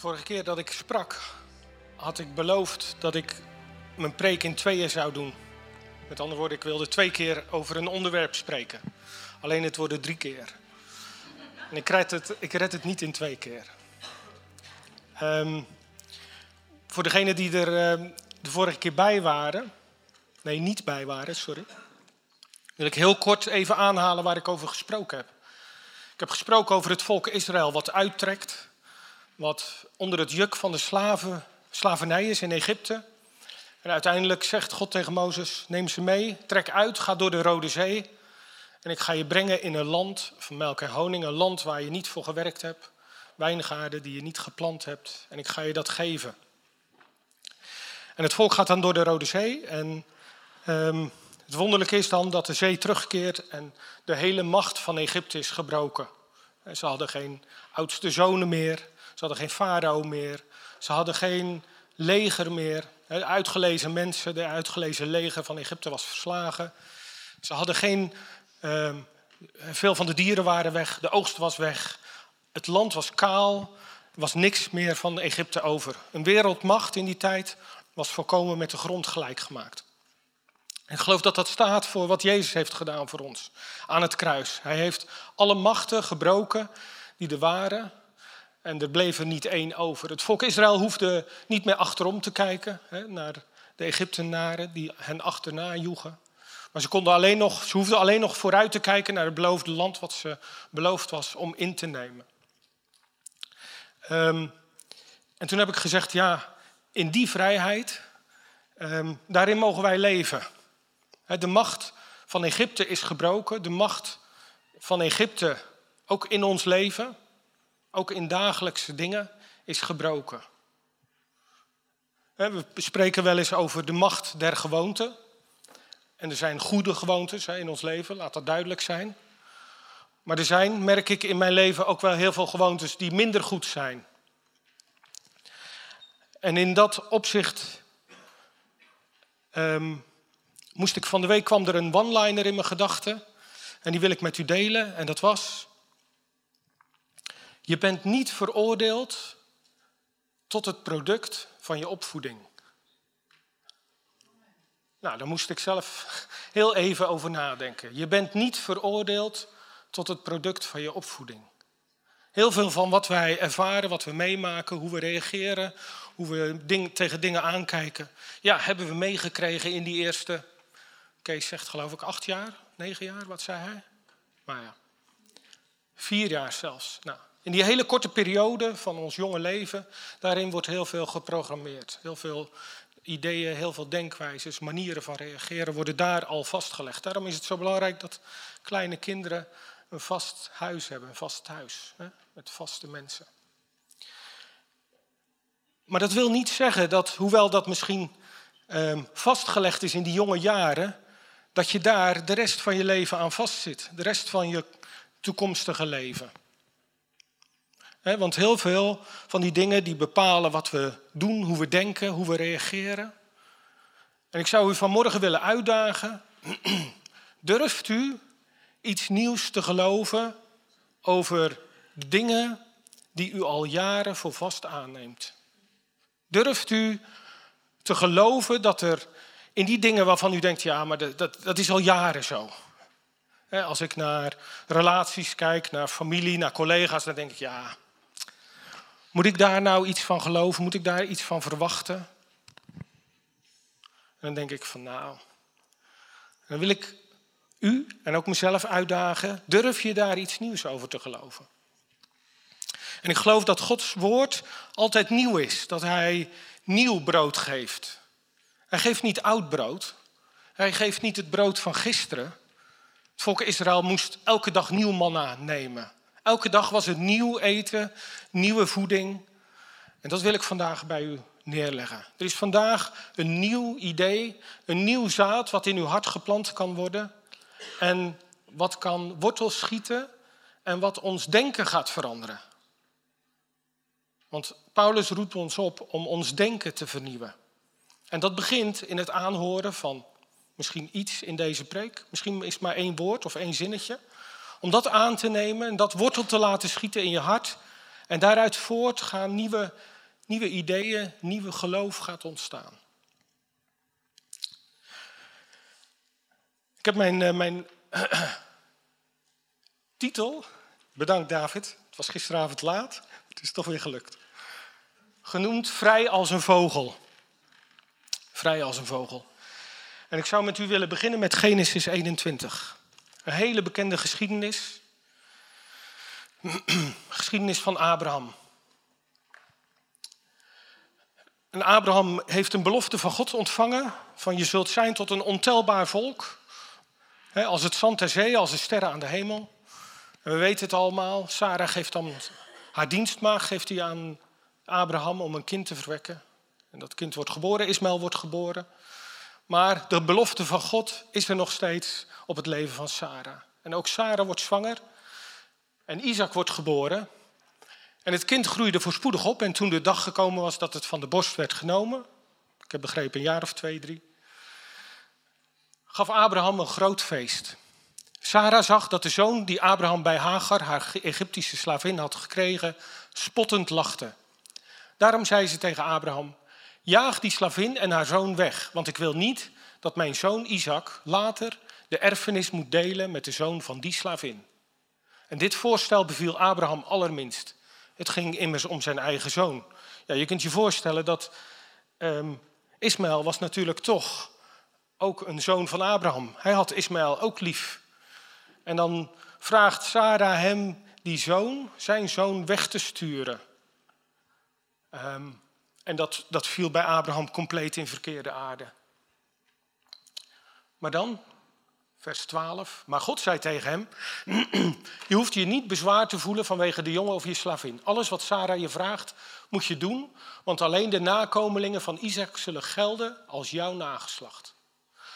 Vorige keer dat ik sprak, had ik beloofd dat ik mijn preek in tweeën zou doen. Met andere woorden, ik wilde twee keer over een onderwerp spreken. Alleen het worden drie keer. En ik red het, ik red het niet in twee keer. Um, voor degenen die er uh, de vorige keer bij waren, nee, niet bij waren, sorry, wil ik heel kort even aanhalen waar ik over gesproken heb. Ik heb gesproken over het volk Israël wat uittrekt, wat onder het juk van de slaven, slavernij is in Egypte. En uiteindelijk zegt God tegen Mozes: Neem ze mee, trek uit, ga door de Rode Zee. En ik ga je brengen in een land van melk en honing, een land waar je niet voor gewerkt hebt, wijngaarden die je niet geplant hebt. En ik ga je dat geven. En het volk gaat dan door de Rode Zee. En um, het wonderlijke is dan dat de zee terugkeert en de hele macht van Egypte is gebroken. Ze hadden geen oudste zonen meer, ze hadden geen farao meer, ze hadden geen leger meer. De uitgelezen mensen, de uitgelezen leger van Egypte was verslagen. Ze hadden geen. Uh, veel van de dieren waren weg, de oogst was weg. Het land was kaal, er was niks meer van Egypte over. Een wereldmacht in die tijd was volkomen met de grond gelijk gemaakt. En ik geloof dat dat staat voor wat Jezus heeft gedaan voor ons aan het kruis. Hij heeft alle machten gebroken die er waren. En er bleef er niet één over. Het volk Israël hoefde niet meer achterom te kijken hè, naar de Egyptenaren die hen achterna joegen. Maar ze, konden alleen nog, ze hoefden alleen nog vooruit te kijken naar het beloofde land wat ze beloofd was om in te nemen. Um, en toen heb ik gezegd, ja, in die vrijheid, um, daarin mogen wij leven. De macht van Egypte is gebroken. De macht van Egypte, ook in ons leven, ook in dagelijkse dingen, is gebroken. We spreken wel eens over de macht der gewoonten. En er zijn goede gewoontes in ons leven, laat dat duidelijk zijn. Maar er zijn, merk ik in mijn leven, ook wel heel veel gewoontes die minder goed zijn. En in dat opzicht um, moest ik van de week kwam er een one-liner in mijn gedachten. En die wil ik met u delen. En dat was: Je bent niet veroordeeld tot het product van je opvoeding. Nou, daar moest ik zelf heel even over nadenken. Je bent niet veroordeeld tot het product van je opvoeding. Heel veel van wat wij ervaren, wat we meemaken, hoe we reageren, hoe we tegen dingen aankijken, ja, hebben we meegekregen in die eerste Kees zegt geloof ik acht jaar, negen jaar, wat zei hij? Maar ja, vier jaar zelfs. Nou, in die hele korte periode van ons jonge leven, daarin wordt heel veel geprogrammeerd. Heel veel ideeën, heel veel denkwijzes, manieren van reageren worden daar al vastgelegd. Daarom is het zo belangrijk dat kleine kinderen een vast huis hebben, een vast huis, hè, met vaste mensen. Maar dat wil niet zeggen dat, hoewel dat misschien um, vastgelegd is in die jonge jaren, dat je daar de rest van je leven aan vastzit. De rest van je toekomstige leven. Want heel veel van die dingen die bepalen wat we doen, hoe we denken, hoe we reageren. En ik zou u vanmorgen willen uitdagen. Durft u iets nieuws te geloven over dingen die u al jaren voor vast aanneemt? Durft u te geloven dat er in die dingen waarvan u denkt, ja, maar dat, dat, dat is al jaren zo. Als ik naar relaties kijk, naar familie, naar collega's, dan denk ik, ja, moet ik daar nou iets van geloven? Moet ik daar iets van verwachten? En dan denk ik van, nou, dan wil ik u en ook mezelf uitdagen, durf je daar iets nieuws over te geloven? En ik geloof dat Gods woord altijd nieuw is, dat Hij nieuw brood geeft. Hij geeft niet oud brood. Hij geeft niet het brood van gisteren. Het volk Israël moest elke dag nieuw manna nemen. Elke dag was het nieuw eten, nieuwe voeding. En dat wil ik vandaag bij u neerleggen. Er is vandaag een nieuw idee, een nieuw zaad wat in uw hart geplant kan worden. En wat kan wortels schieten en wat ons denken gaat veranderen. Want Paulus roept ons op om ons denken te vernieuwen. En dat begint in het aanhoren van misschien iets in deze preek. Misschien is het maar één woord of één zinnetje. Om dat aan te nemen en dat wortel te laten schieten in je hart. En daaruit voort gaan nieuwe, nieuwe ideeën, nieuwe geloof gaat ontstaan. Ik heb mijn, eh, mijn titel, bedankt David, het was gisteravond laat, het is toch weer gelukt. Genoemd Vrij als een vogel. Vrij als een vogel. En ik zou met u willen beginnen met Genesis 21. Een hele bekende geschiedenis. geschiedenis van Abraham. En Abraham heeft een belofte van God ontvangen: van je zult zijn tot een ontelbaar volk. als het zand ter zee, als de sterren aan de hemel. We weten het allemaal. Sarah geeft dan haar dienstmaag geeft hij aan Abraham om een kind te verwekken. En dat kind wordt geboren, Ismaël wordt geboren. Maar de belofte van God is er nog steeds op het leven van Sarah. En ook Sarah wordt zwanger. En Isaac wordt geboren. En het kind groeide voorspoedig op. En toen de dag gekomen was dat het van de borst werd genomen. Ik heb begrepen een jaar of twee, drie. Gaf Abraham een groot feest. Sarah zag dat de zoon die Abraham bij Hagar, haar Egyptische slavin, had gekregen, spottend lachte. Daarom zei ze tegen Abraham: Jaag die slavin en haar zoon weg, want ik wil niet dat mijn zoon Isaac later de erfenis moet delen met de zoon van die slavin. En dit voorstel beviel Abraham allerminst. Het ging immers om zijn eigen zoon. Ja, je kunt je voorstellen dat um, Ismaël was natuurlijk toch ook een zoon van Abraham. Hij had Ismaël ook lief. En dan vraagt Sarah hem die zoon, zijn zoon, weg te sturen. Um, en dat, dat viel bij Abraham compleet in verkeerde aarde. Maar dan, vers 12. Maar God zei tegen hem: Je hoeft je niet bezwaar te voelen vanwege de jongen of je slavin. Alles wat Sarah je vraagt, moet je doen, want alleen de nakomelingen van Isaac zullen gelden als jouw nageslacht.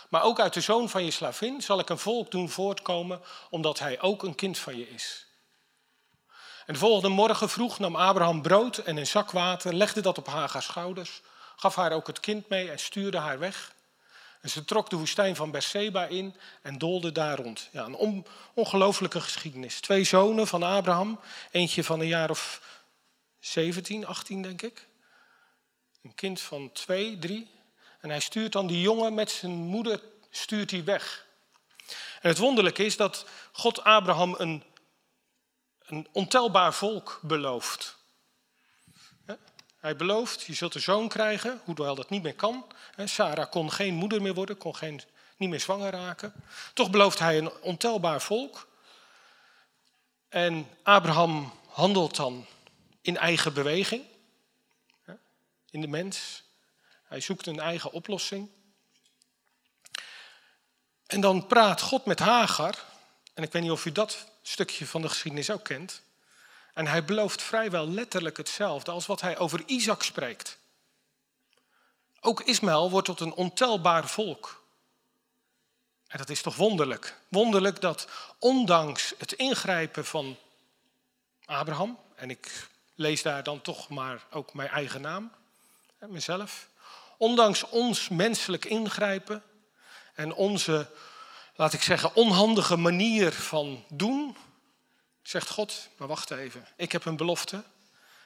Maar ook uit de zoon van je slavin zal ik een volk doen voortkomen, omdat hij ook een kind van je is. En de volgende morgen vroeg nam Abraham brood en een zak water, legde dat op Haga's schouders, gaf haar ook het kind mee en stuurde haar weg. En ze trok de woestijn van Berseba in en doolde daar rond. Ja, een ongelooflijke geschiedenis. Twee zonen van Abraham, eentje van een jaar of 17, 18 denk ik. Een kind van twee, drie. En hij stuurt dan die jongen met zijn moeder stuurt hij weg. En het wonderlijke is dat God Abraham een een ontelbaar volk belooft. Hij belooft, je zult een zoon krijgen, hoewel dat niet meer kan. Sarah kon geen moeder meer worden, kon geen, niet meer zwanger raken. Toch belooft hij een ontelbaar volk. En Abraham handelt dan in eigen beweging, in de mens. Hij zoekt een eigen oplossing. En dan praat God met Hagar. En ik weet niet of u dat stukje van de geschiedenis ook kent. En hij belooft vrijwel letterlijk hetzelfde als wat hij over Isaac spreekt. Ook Ismaël wordt tot een ontelbaar volk. En dat is toch wonderlijk. Wonderlijk dat ondanks het ingrijpen van Abraham, en ik lees daar dan toch maar ook mijn eigen naam, mezelf, ondanks ons menselijk ingrijpen en onze laat ik zeggen, onhandige manier van doen, zegt God, maar wacht even, ik heb een belofte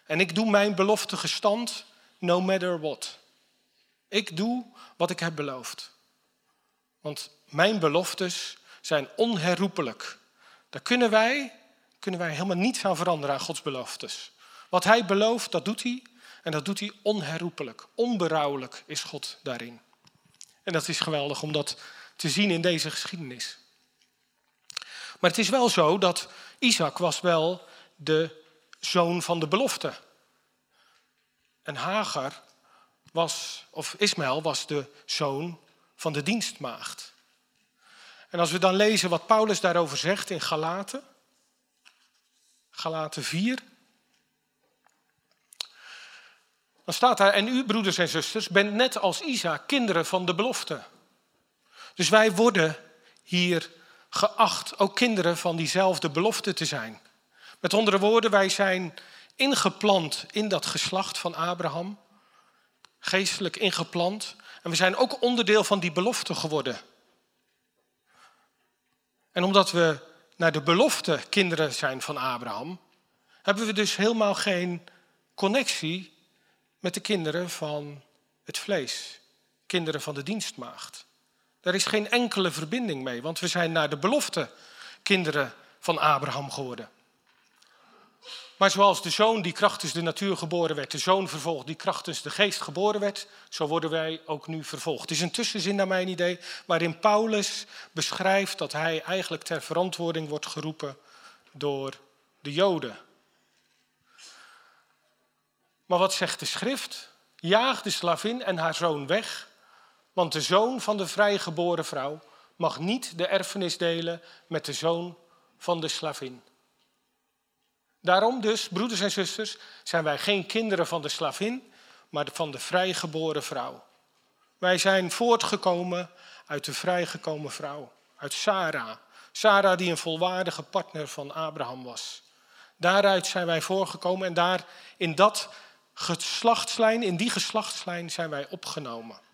en ik doe mijn belofte gestand, no matter what. Ik doe wat ik heb beloofd. Want mijn beloftes zijn onherroepelijk. Daar kunnen wij, kunnen wij helemaal niets aan veranderen aan Gods beloftes. Wat hij belooft, dat doet hij. En dat doet hij onherroepelijk. Onberouwelijk is God daarin. En dat is geweldig, omdat te zien in deze geschiedenis. Maar het is wel zo dat Isaac was wel de zoon van de belofte. En Hagar was, of Ismaël was de zoon van de dienstmaagd. En als we dan lezen wat Paulus daarover zegt in Galaten, Galaten 4, dan staat daar, en u broeders en zusters, bent net als Isaac kinderen van de belofte. Dus wij worden hier geacht ook kinderen van diezelfde belofte te zijn. Met andere woorden, wij zijn ingeplant in dat geslacht van Abraham, geestelijk ingeplant. En we zijn ook onderdeel van die belofte geworden. En omdat we naar de belofte kinderen zijn van Abraham, hebben we dus helemaal geen connectie met de kinderen van het vlees, kinderen van de dienstmaagd. Daar is geen enkele verbinding mee, want we zijn naar de belofte kinderen van Abraham geworden. Maar zoals de zoon die krachtens de natuur geboren werd, de zoon vervolgd die krachtens de geest geboren werd, zo worden wij ook nu vervolgd. Het is een tussenzin naar mijn idee, waarin Paulus beschrijft dat hij eigenlijk ter verantwoording wordt geroepen door de Joden. Maar wat zegt de schrift? Jaag de slavin en haar zoon weg, want de zoon van de vrijgeboren vrouw mag niet de erfenis delen met de zoon van de slavin. Daarom dus, broeders en zusters, zijn wij geen kinderen van de slavin, maar van de vrijgeboren vrouw. Wij zijn voortgekomen uit de vrijgekomen vrouw, uit Sarah. Sarah die een volwaardige partner van Abraham was. Daaruit zijn wij voorgekomen en daar in dat geslachtslijn, in die geslachtslijn zijn wij opgenomen.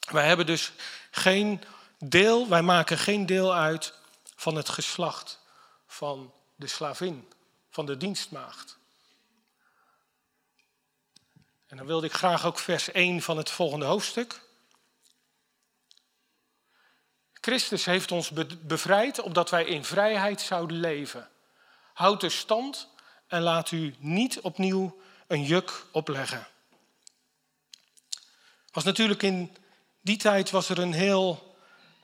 Wij hebben dus geen deel, wij maken geen deel uit van het geslacht van de slavin van de dienstmaagd. En dan wilde ik graag ook vers 1 van het volgende hoofdstuk. Christus heeft ons bevrijd opdat wij in vrijheid zouden leven. Houd de stand en laat u niet opnieuw een juk opleggen. Was natuurlijk in die tijd was er een heel,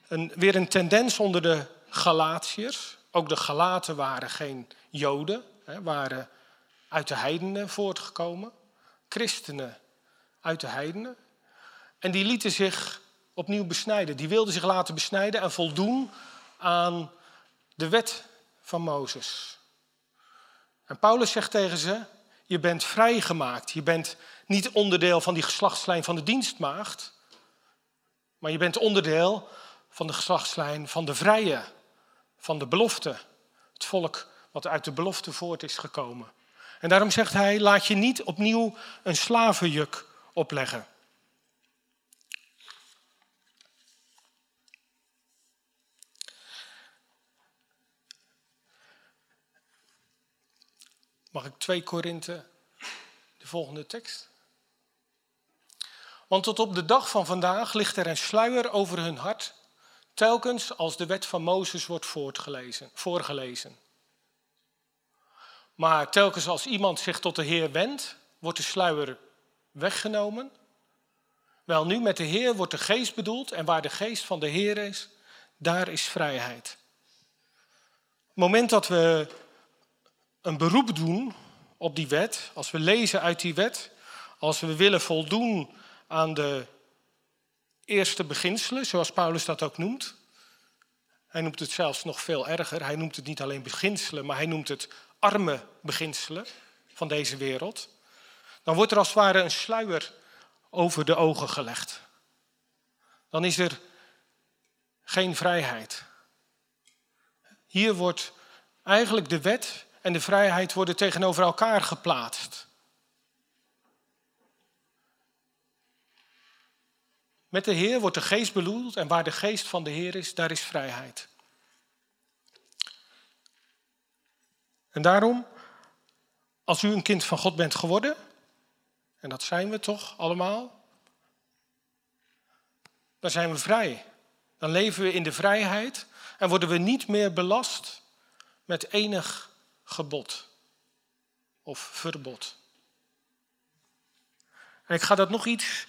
een, weer een tendens onder de Galatiërs. Ook de Galaten waren geen Joden, hè, waren uit de heidenen voortgekomen, christenen uit de heidenen. En die lieten zich opnieuw besnijden. Die wilden zich laten besnijden en voldoen aan de wet van Mozes. En Paulus zegt tegen ze: Je bent vrijgemaakt. Je bent niet onderdeel van die geslachtslijn van de dienstmaagd, maar je bent onderdeel van de geslachtslijn van de vrije, van de belofte. Het volk wat uit de belofte voort is gekomen. En daarom zegt hij, laat je niet opnieuw een slavenjuk opleggen. Mag ik 2 Korinthe, de volgende tekst? Want tot op de dag van vandaag ligt er een sluier over hun hart, telkens als de wet van Mozes wordt voorgelezen. Maar telkens als iemand zich tot de Heer wendt, wordt de sluier weggenomen. Wel nu, met de Heer wordt de geest bedoeld en waar de geest van de Heer is, daar is vrijheid. Het moment dat we een beroep doen op die wet, als we lezen uit die wet, als we willen voldoen aan de eerste beginselen, zoals Paulus dat ook noemt. Hij noemt het zelfs nog veel erger. Hij noemt het niet alleen beginselen, maar hij noemt het arme beginselen van deze wereld, dan wordt er als het ware een sluier over de ogen gelegd. Dan is er geen vrijheid. Hier wordt eigenlijk de wet en de vrijheid worden tegenover elkaar geplaatst. Met de Heer wordt de geest bedoeld en waar de geest van de Heer is, daar is vrijheid. En daarom, als u een kind van God bent geworden, en dat zijn we toch allemaal, dan zijn we vrij. Dan leven we in de vrijheid en worden we niet meer belast met enig gebod of verbod. En ik ga dat nog iets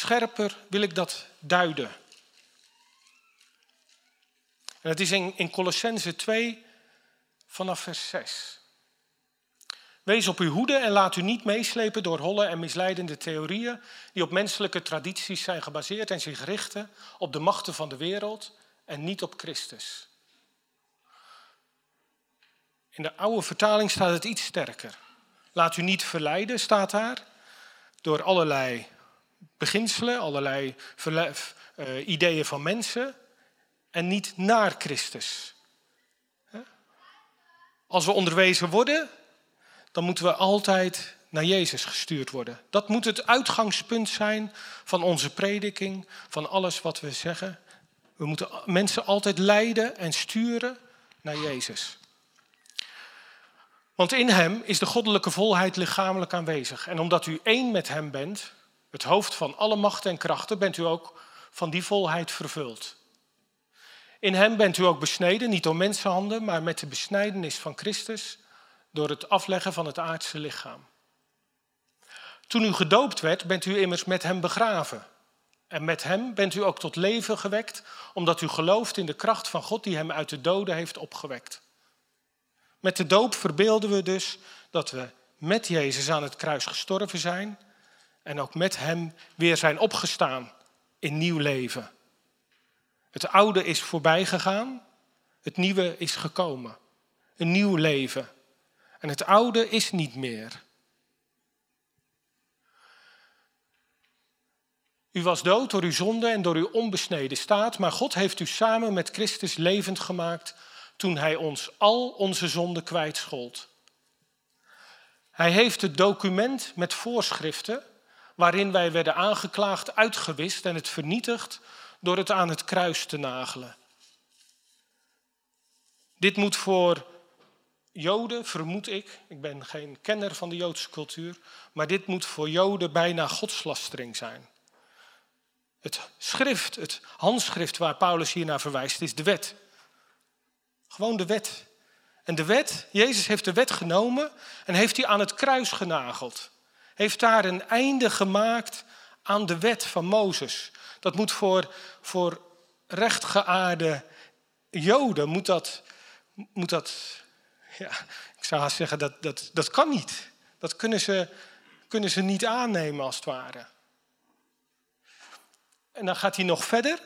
scherper, wil ik dat duiden. En het is in, in Colossense 2, vanaf vers 6. Wees op uw hoede en laat u niet meeslepen door holle en misleidende theorieën die op menselijke tradities zijn gebaseerd en zich richten op de machten van de wereld en niet op Christus. In de oude vertaling staat het iets sterker. Laat u niet verleiden, staat daar, door allerlei beginselen, allerlei uh, ideeën van mensen en niet naar Christus. Als we onderwezen worden, dan moeten we altijd naar Jezus gestuurd worden. Dat moet het uitgangspunt zijn van onze prediking, van alles wat we zeggen. We moeten mensen altijd leiden en sturen naar Jezus. Want in hem is de goddelijke volheid lichamelijk aanwezig. En omdat u één met hem bent, het hoofd van alle machten en krachten, bent u ook van die volheid vervuld. In hem bent u ook besneden, niet door mensenhanden, maar met de besnijdenis van Christus, door het afleggen van het aardse lichaam. Toen u gedoopt werd, bent u immers met hem begraven. En met hem bent u ook tot leven gewekt, omdat u gelooft in de kracht van God die hem uit de doden heeft opgewekt. Met de doop verbeelden we dus dat we met Jezus aan het kruis gestorven zijn en ook met hem weer zijn opgestaan in nieuw leven. Het oude is voorbij gegaan, het nieuwe is gekomen. Een nieuw leven. En het oude is niet meer. U was dood door uw zonde en door uw onbesneden staat, maar God heeft u samen met Christus levend gemaakt toen Hij ons al onze zonden kwijtschold. Hij heeft het document met voorschriften waarin wij werden aangeklaagd uitgewist en het vernietigd door het aan het kruis te nagelen. Dit moet voor Joden, vermoed ik, ik ben geen kenner van de Joodse cultuur, maar dit moet voor Joden bijna godslastering zijn. Het schrift, het handschrift waar Paulus hier naar verwijst, is de wet. Gewoon de wet. En de wet, Jezus heeft de wet genomen en heeft die aan het kruis genageld. Heeft daar een einde gemaakt aan de wet van Mozes. Dat moet voor, voor rechtgeaarde Joden, moet dat, moet dat ja, ik zou haast zeggen, dat, dat, dat kan niet. Dat kunnen ze, kunnen ze niet aannemen als het ware. En dan gaat hij nog verder.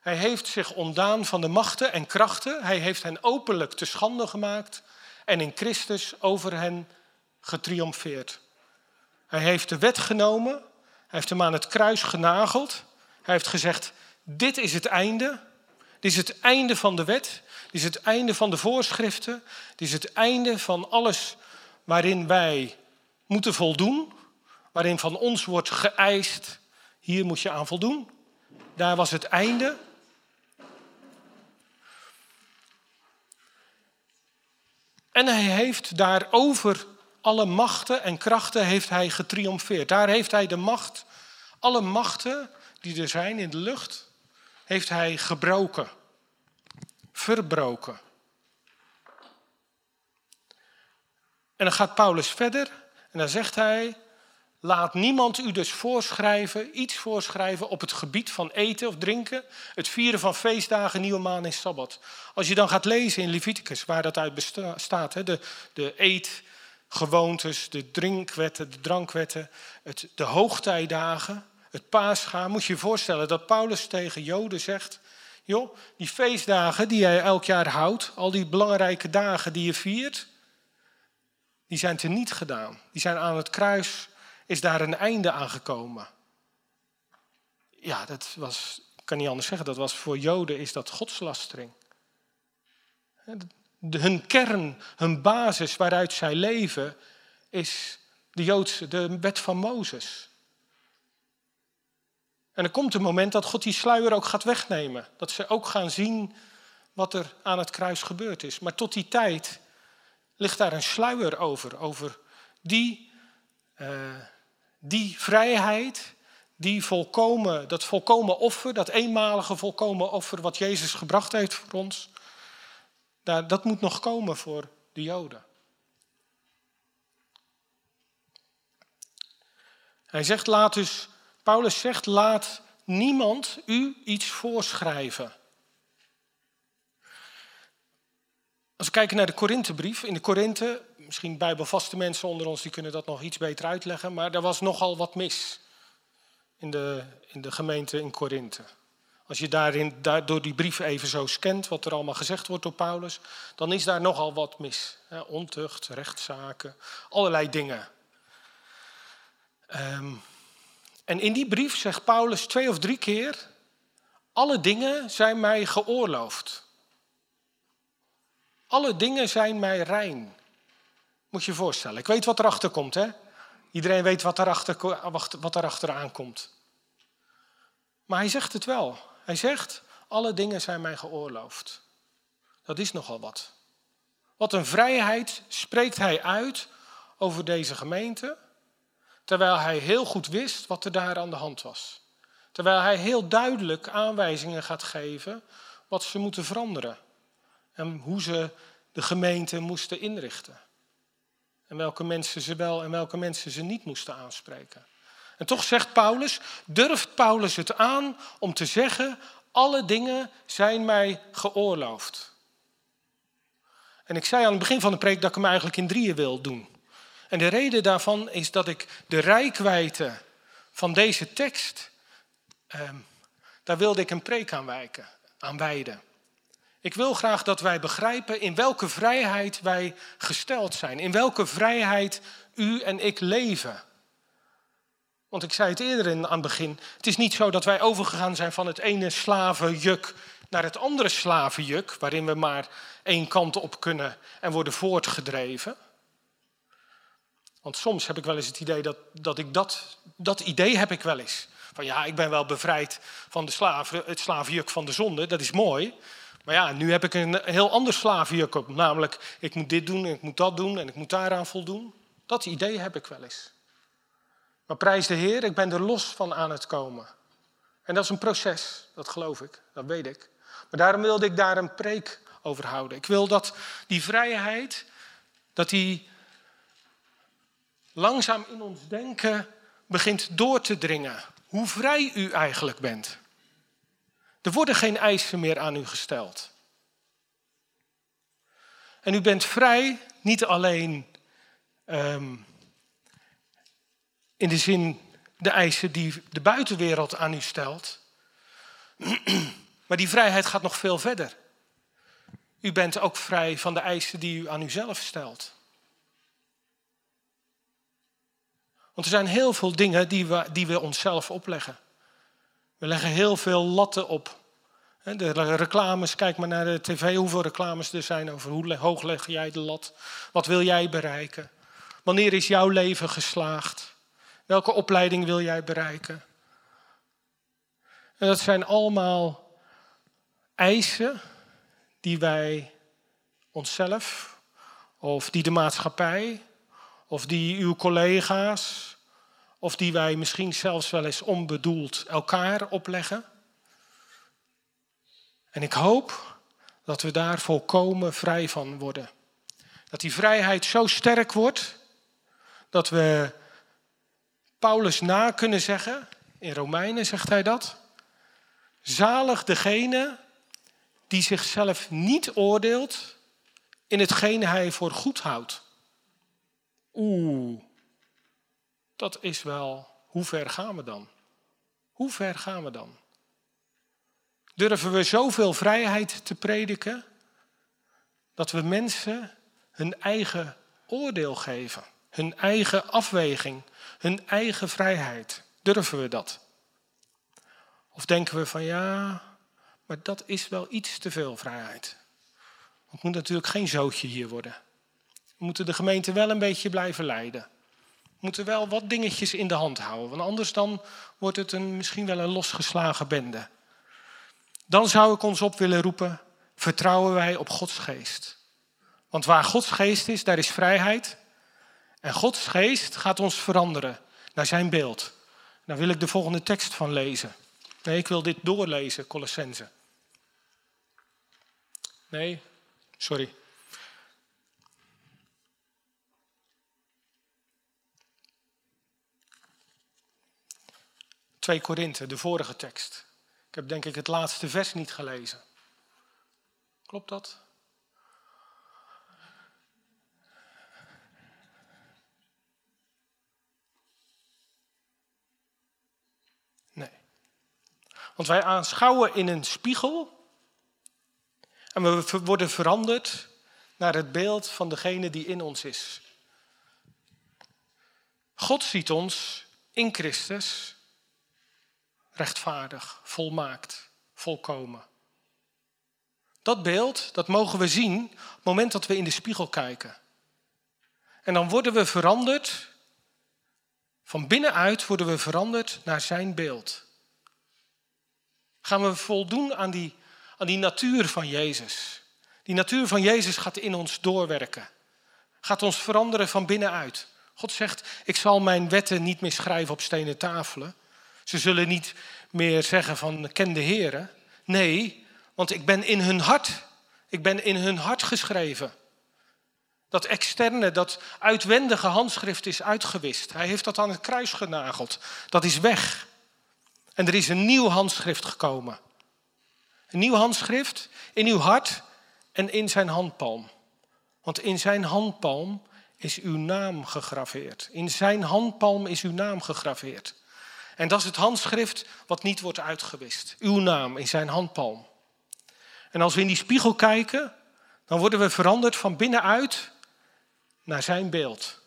Hij heeft zich ontdaan van de machten en krachten. Hij heeft hen openlijk te schande gemaakt en in Christus over hen getriomfeerd. Hij heeft de wet genomen, hij heeft hem aan het kruis genageld. Hij heeft gezegd, dit is het einde. Dit is het einde van de wet. Dit is het einde van de voorschriften. Dit is het einde van alles waarin wij moeten voldoen waarin van ons wordt geëist, hier moet je aan voldoen. Daar was het einde. En hij heeft daarover alle machten en krachten heeft hij getriomfeerd. Daar heeft hij de macht, alle machten die er zijn in de lucht, heeft hij gebroken, verbroken. En dan gaat Paulus verder en dan zegt hij, Laat niemand u dus voorschrijven, iets voorschrijven op het gebied van eten of drinken, het vieren van feestdagen, nieuwe maan en sabbat. Als je dan gaat lezen in Leviticus, waar dat uit bestaat, de, de eetgewoontes, de drinkwetten, de drankwetten, het, de hoogtijdagen, het paascha, moet je je voorstellen dat Paulus tegen Joden zegt, joh, die feestdagen die jij elk jaar houdt, al die belangrijke dagen die je viert, die zijn niet gedaan. Die zijn aan het kruis is daar een einde aan gekomen. Ja, dat was, ik kan niet anders zeggen, dat was voor Joden is dat godslastering. Hun kern, hun basis waaruit zij leven, is de Joodse, de wet van Mozes. En er komt een moment dat God die sluier ook gaat wegnemen. Dat ze ook gaan zien wat er aan het kruis gebeurd is. Maar tot die tijd ligt daar een sluier over, over die uh, die vrijheid, die volkomen, dat volkomen offer, dat eenmalige volkomen offer wat Jezus gebracht heeft voor ons, dat moet nog komen voor de Joden. Hij zegt, laat dus, Paulus zegt, laat niemand u iets voorschrijven. Als we kijken naar de Korinthebrief, in de Korinthe misschien bijbelvaste mensen onder ons die kunnen dat nog iets beter uitleggen, maar er was nogal wat mis in de, in de gemeente in Korinthe. Als je daarin, daar, door die brief even zo scant wat er allemaal gezegd wordt door Paulus, dan is daar nogal wat mis. Ontucht, rechtszaken, allerlei dingen. Ehm, en in die brief zegt Paulus twee of drie keer: Alle dingen zijn mij geoorloofd. Alle dingen zijn mij rein. Moet je je voorstellen. Ik weet wat erachter komt, hè? Iedereen weet wat erachter, wat erachter aankomt. Maar hij zegt het wel. Hij zegt, alle dingen zijn mij geoorloofd. Dat is nogal wat. Wat een vrijheid spreekt hij uit over deze gemeente, terwijl hij heel goed wist wat er daar aan de hand was. Terwijl hij heel duidelijk aanwijzingen gaat geven wat ze moeten veranderen en hoe ze de gemeente moesten inrichten. En welke mensen ze wel en welke mensen ze niet moesten aanspreken. En toch zegt Paulus, durft Paulus het aan om te zeggen, alle dingen zijn mij geoorloofd. En ik zei aan het begin van de preek dat ik hem eigenlijk in drieën wil doen. En de reden daarvan is dat ik de rijkwijde van deze tekst, eh, daar wilde ik een preek aan wijden. Ik wil graag dat wij begrijpen in welke vrijheid wij gesteld zijn. In welke vrijheid u en ik leven. Want ik zei het eerder in, aan het begin. Het is niet zo dat wij overgegaan zijn van het ene slavenjuk naar het andere slavenjuk, waarin we maar één kant op kunnen en worden voortgedreven. Want soms heb ik wel eens het idee dat, dat ik dat, dat idee heb ik wel eens. Van ja, ik ben wel bevrijd van de slaven, het slavenjuk van de zonde, dat is mooi. Maar ja, nu heb ik een heel ander slavenjuk. Namelijk, ik moet dit doen en ik moet dat doen en ik moet daaraan voldoen. Dat idee heb ik wel eens. Maar prijs de Heer, ik ben er los van aan het komen. En dat is een proces, dat geloof ik, dat weet ik. Maar daarom wilde ik daar een preek over houden. Ik wil dat die vrijheid, dat die langzaam in ons denken begint door te dringen. Hoe vrij u eigenlijk bent. Er worden geen eisen meer aan u gesteld. En u bent vrij niet alleen um, in de zin de eisen die de buitenwereld aan u stelt, maar die vrijheid gaat nog veel verder. U bent ook vrij van de eisen die u aan uzelf stelt. Want er zijn heel veel dingen die we, die we onszelf opleggen. We leggen heel veel latten op. De reclames, kijk maar naar de tv, hoeveel reclames er zijn over hoe hoog leg jij de lat. Wat wil jij bereiken? Wanneer is jouw leven geslaagd? Welke opleiding wil jij bereiken? En dat zijn allemaal eisen die wij onszelf, of die de maatschappij, of die uw collega's, of die wij misschien zelfs wel eens onbedoeld elkaar opleggen. En ik hoop dat we daar volkomen vrij van worden. Dat die vrijheid zo sterk wordt dat we Paulus na kunnen zeggen, in Romeinen zegt hij dat, zalig degene die zichzelf niet oordeelt in hetgeen hij voor goed houdt. Oeh, dat is wel, hoe ver gaan we dan? Hoe ver gaan we dan? Durven we zoveel vrijheid te prediken dat we mensen hun eigen oordeel geven, hun eigen afweging, hun eigen vrijheid? Durven we dat? Of denken we van ja, maar dat is wel iets te veel vrijheid. Het moet natuurlijk geen zootje hier worden. We moeten de gemeente wel een beetje blijven leiden. Moeten wel wat dingetjes in de hand houden, want anders dan wordt het een, misschien wel een losgeslagen bende. Dan zou ik ons op willen roepen, vertrouwen wij op Gods geest. Want waar Gods geest is, daar is vrijheid. En Gods geest gaat ons veranderen naar zijn beeld. Daar wil ik de volgende tekst van lezen. Nee, ik wil dit doorlezen, Colossense. Nee, sorry. 2 Korinthe, de vorige tekst. Ik heb denk ik het laatste vers niet gelezen. Klopt dat? Nee. Want wij aanschouwen in een spiegel en we worden veranderd naar het beeld van degene die in ons is. God ziet ons in Christus rechtvaardig, volmaakt, volkomen. Dat beeld, dat mogen we zien op het moment dat we in de spiegel kijken. En dan worden we veranderd, van binnenuit worden we veranderd naar zijn beeld. Gaan we voldoen aan die, aan die natuur van Jezus. Die natuur van Jezus gaat in ons doorwerken. Gaat ons veranderen van binnenuit. God zegt, ik zal mijn wetten niet meer schrijven op stenen tafelen. Ze zullen niet meer zeggen van ken de. Nee, want ik ben in hun hart. Ik ben in hun hart geschreven. Dat externe, dat uitwendige handschrift is uitgewist. Hij heeft dat aan het kruis genageld. Dat is weg. En er is een nieuw handschrift gekomen. Een nieuw handschrift in uw hart en in zijn handpalm. Want in zijn handpalm is uw naam gegraveerd. In zijn handpalm is uw naam gegraveerd. En dat is het handschrift wat niet wordt uitgewist. Uw naam in zijn handpalm. En als we in die spiegel kijken, dan worden we veranderd van binnenuit naar zijn beeld.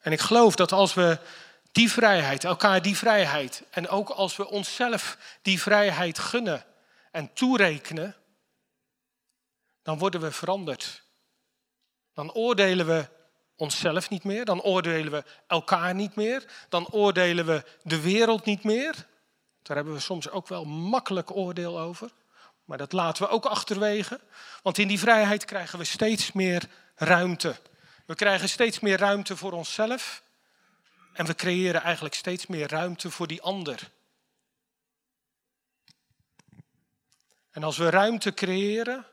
En ik geloof dat als we die vrijheid, elkaar die vrijheid en ook als we onszelf die vrijheid gunnen en toerekenen, dan worden we veranderd. Dan oordelen we onszelf niet meer, dan oordelen we elkaar niet meer, dan oordelen we de wereld niet meer. Daar hebben we soms ook wel makkelijk oordeel over, maar dat laten we ook achterwege, want in die vrijheid krijgen we steeds meer ruimte. We krijgen steeds meer ruimte voor onszelf en we creëren eigenlijk steeds meer ruimte voor die ander. En als we ruimte creëren,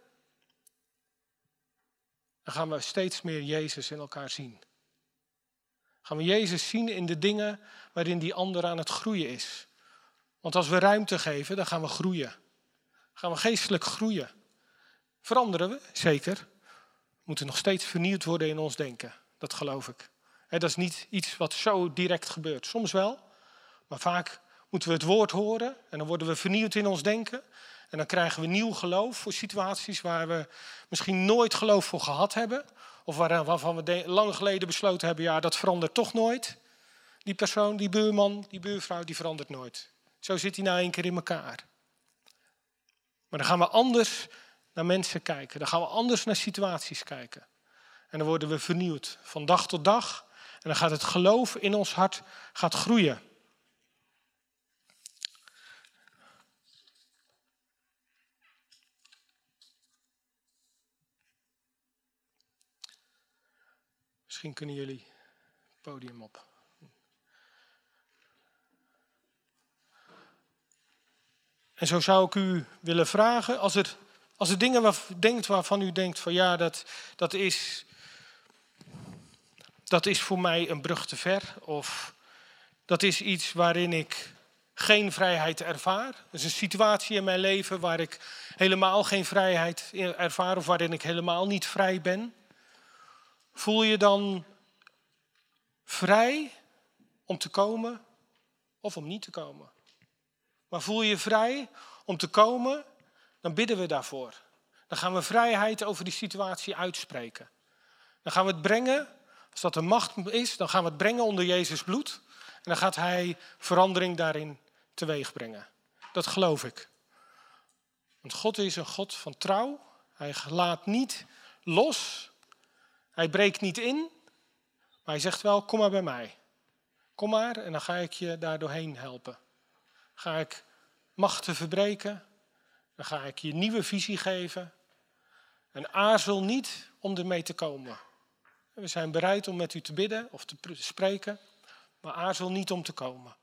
dan gaan we steeds meer Jezus in elkaar zien. Gaan we Jezus zien in de dingen waarin die ander aan het groeien is. Want als we ruimte geven, dan gaan we groeien. Gaan we geestelijk groeien. Veranderen we, zeker. We moeten nog steeds vernieuwd worden in ons denken. Dat geloof ik. dat is niet iets wat zo direct gebeurt. Soms wel, maar vaak moeten we het woord horen en dan worden we vernieuwd in ons denken. En dan krijgen we nieuw geloof voor situaties waar we misschien nooit geloof voor gehad hebben. Of waarvan we lang geleden besloten hebben, ja, dat verandert toch nooit. Die persoon, die buurman, die buurvrouw, die verandert nooit. Zo zit hij nou één keer in elkaar. Maar dan gaan we anders naar mensen kijken. Dan gaan we anders naar situaties kijken. En dan worden we vernieuwd van dag tot dag. En dan gaat het geloof in ons hart gaat groeien. Misschien kunnen jullie het podium op. En zo zou ik u willen vragen, als er, als er dingen waar, denkt waarvan u denkt van ja, dat, dat, is, dat is voor mij een brug te ver. Of dat is iets waarin ik geen vrijheid ervaar. Dat is een situatie in mijn leven waar ik helemaal geen vrijheid ervaar of waarin ik helemaal niet vrij ben. Voel je dan vrij om te komen of om niet te komen? Maar voel je vrij om te komen, dan bidden we daarvoor. Dan gaan we vrijheid over die situatie uitspreken. Dan gaan we het brengen, als dat de macht is, dan gaan we het brengen onder Jezus bloed. En dan gaat Hij verandering daarin teweeg brengen. Dat geloof ik. Want God is een God van trouw. Hij laat niet los hij breekt niet in, maar hij zegt wel, kom maar bij mij. Kom maar en dan ga ik je daar doorheen helpen. Ga ik machten verbreken, dan ga ik je nieuwe visie geven. En aarzel niet om ermee te komen. We zijn bereid om met u te bidden of te spreken, maar aarzel niet om te komen.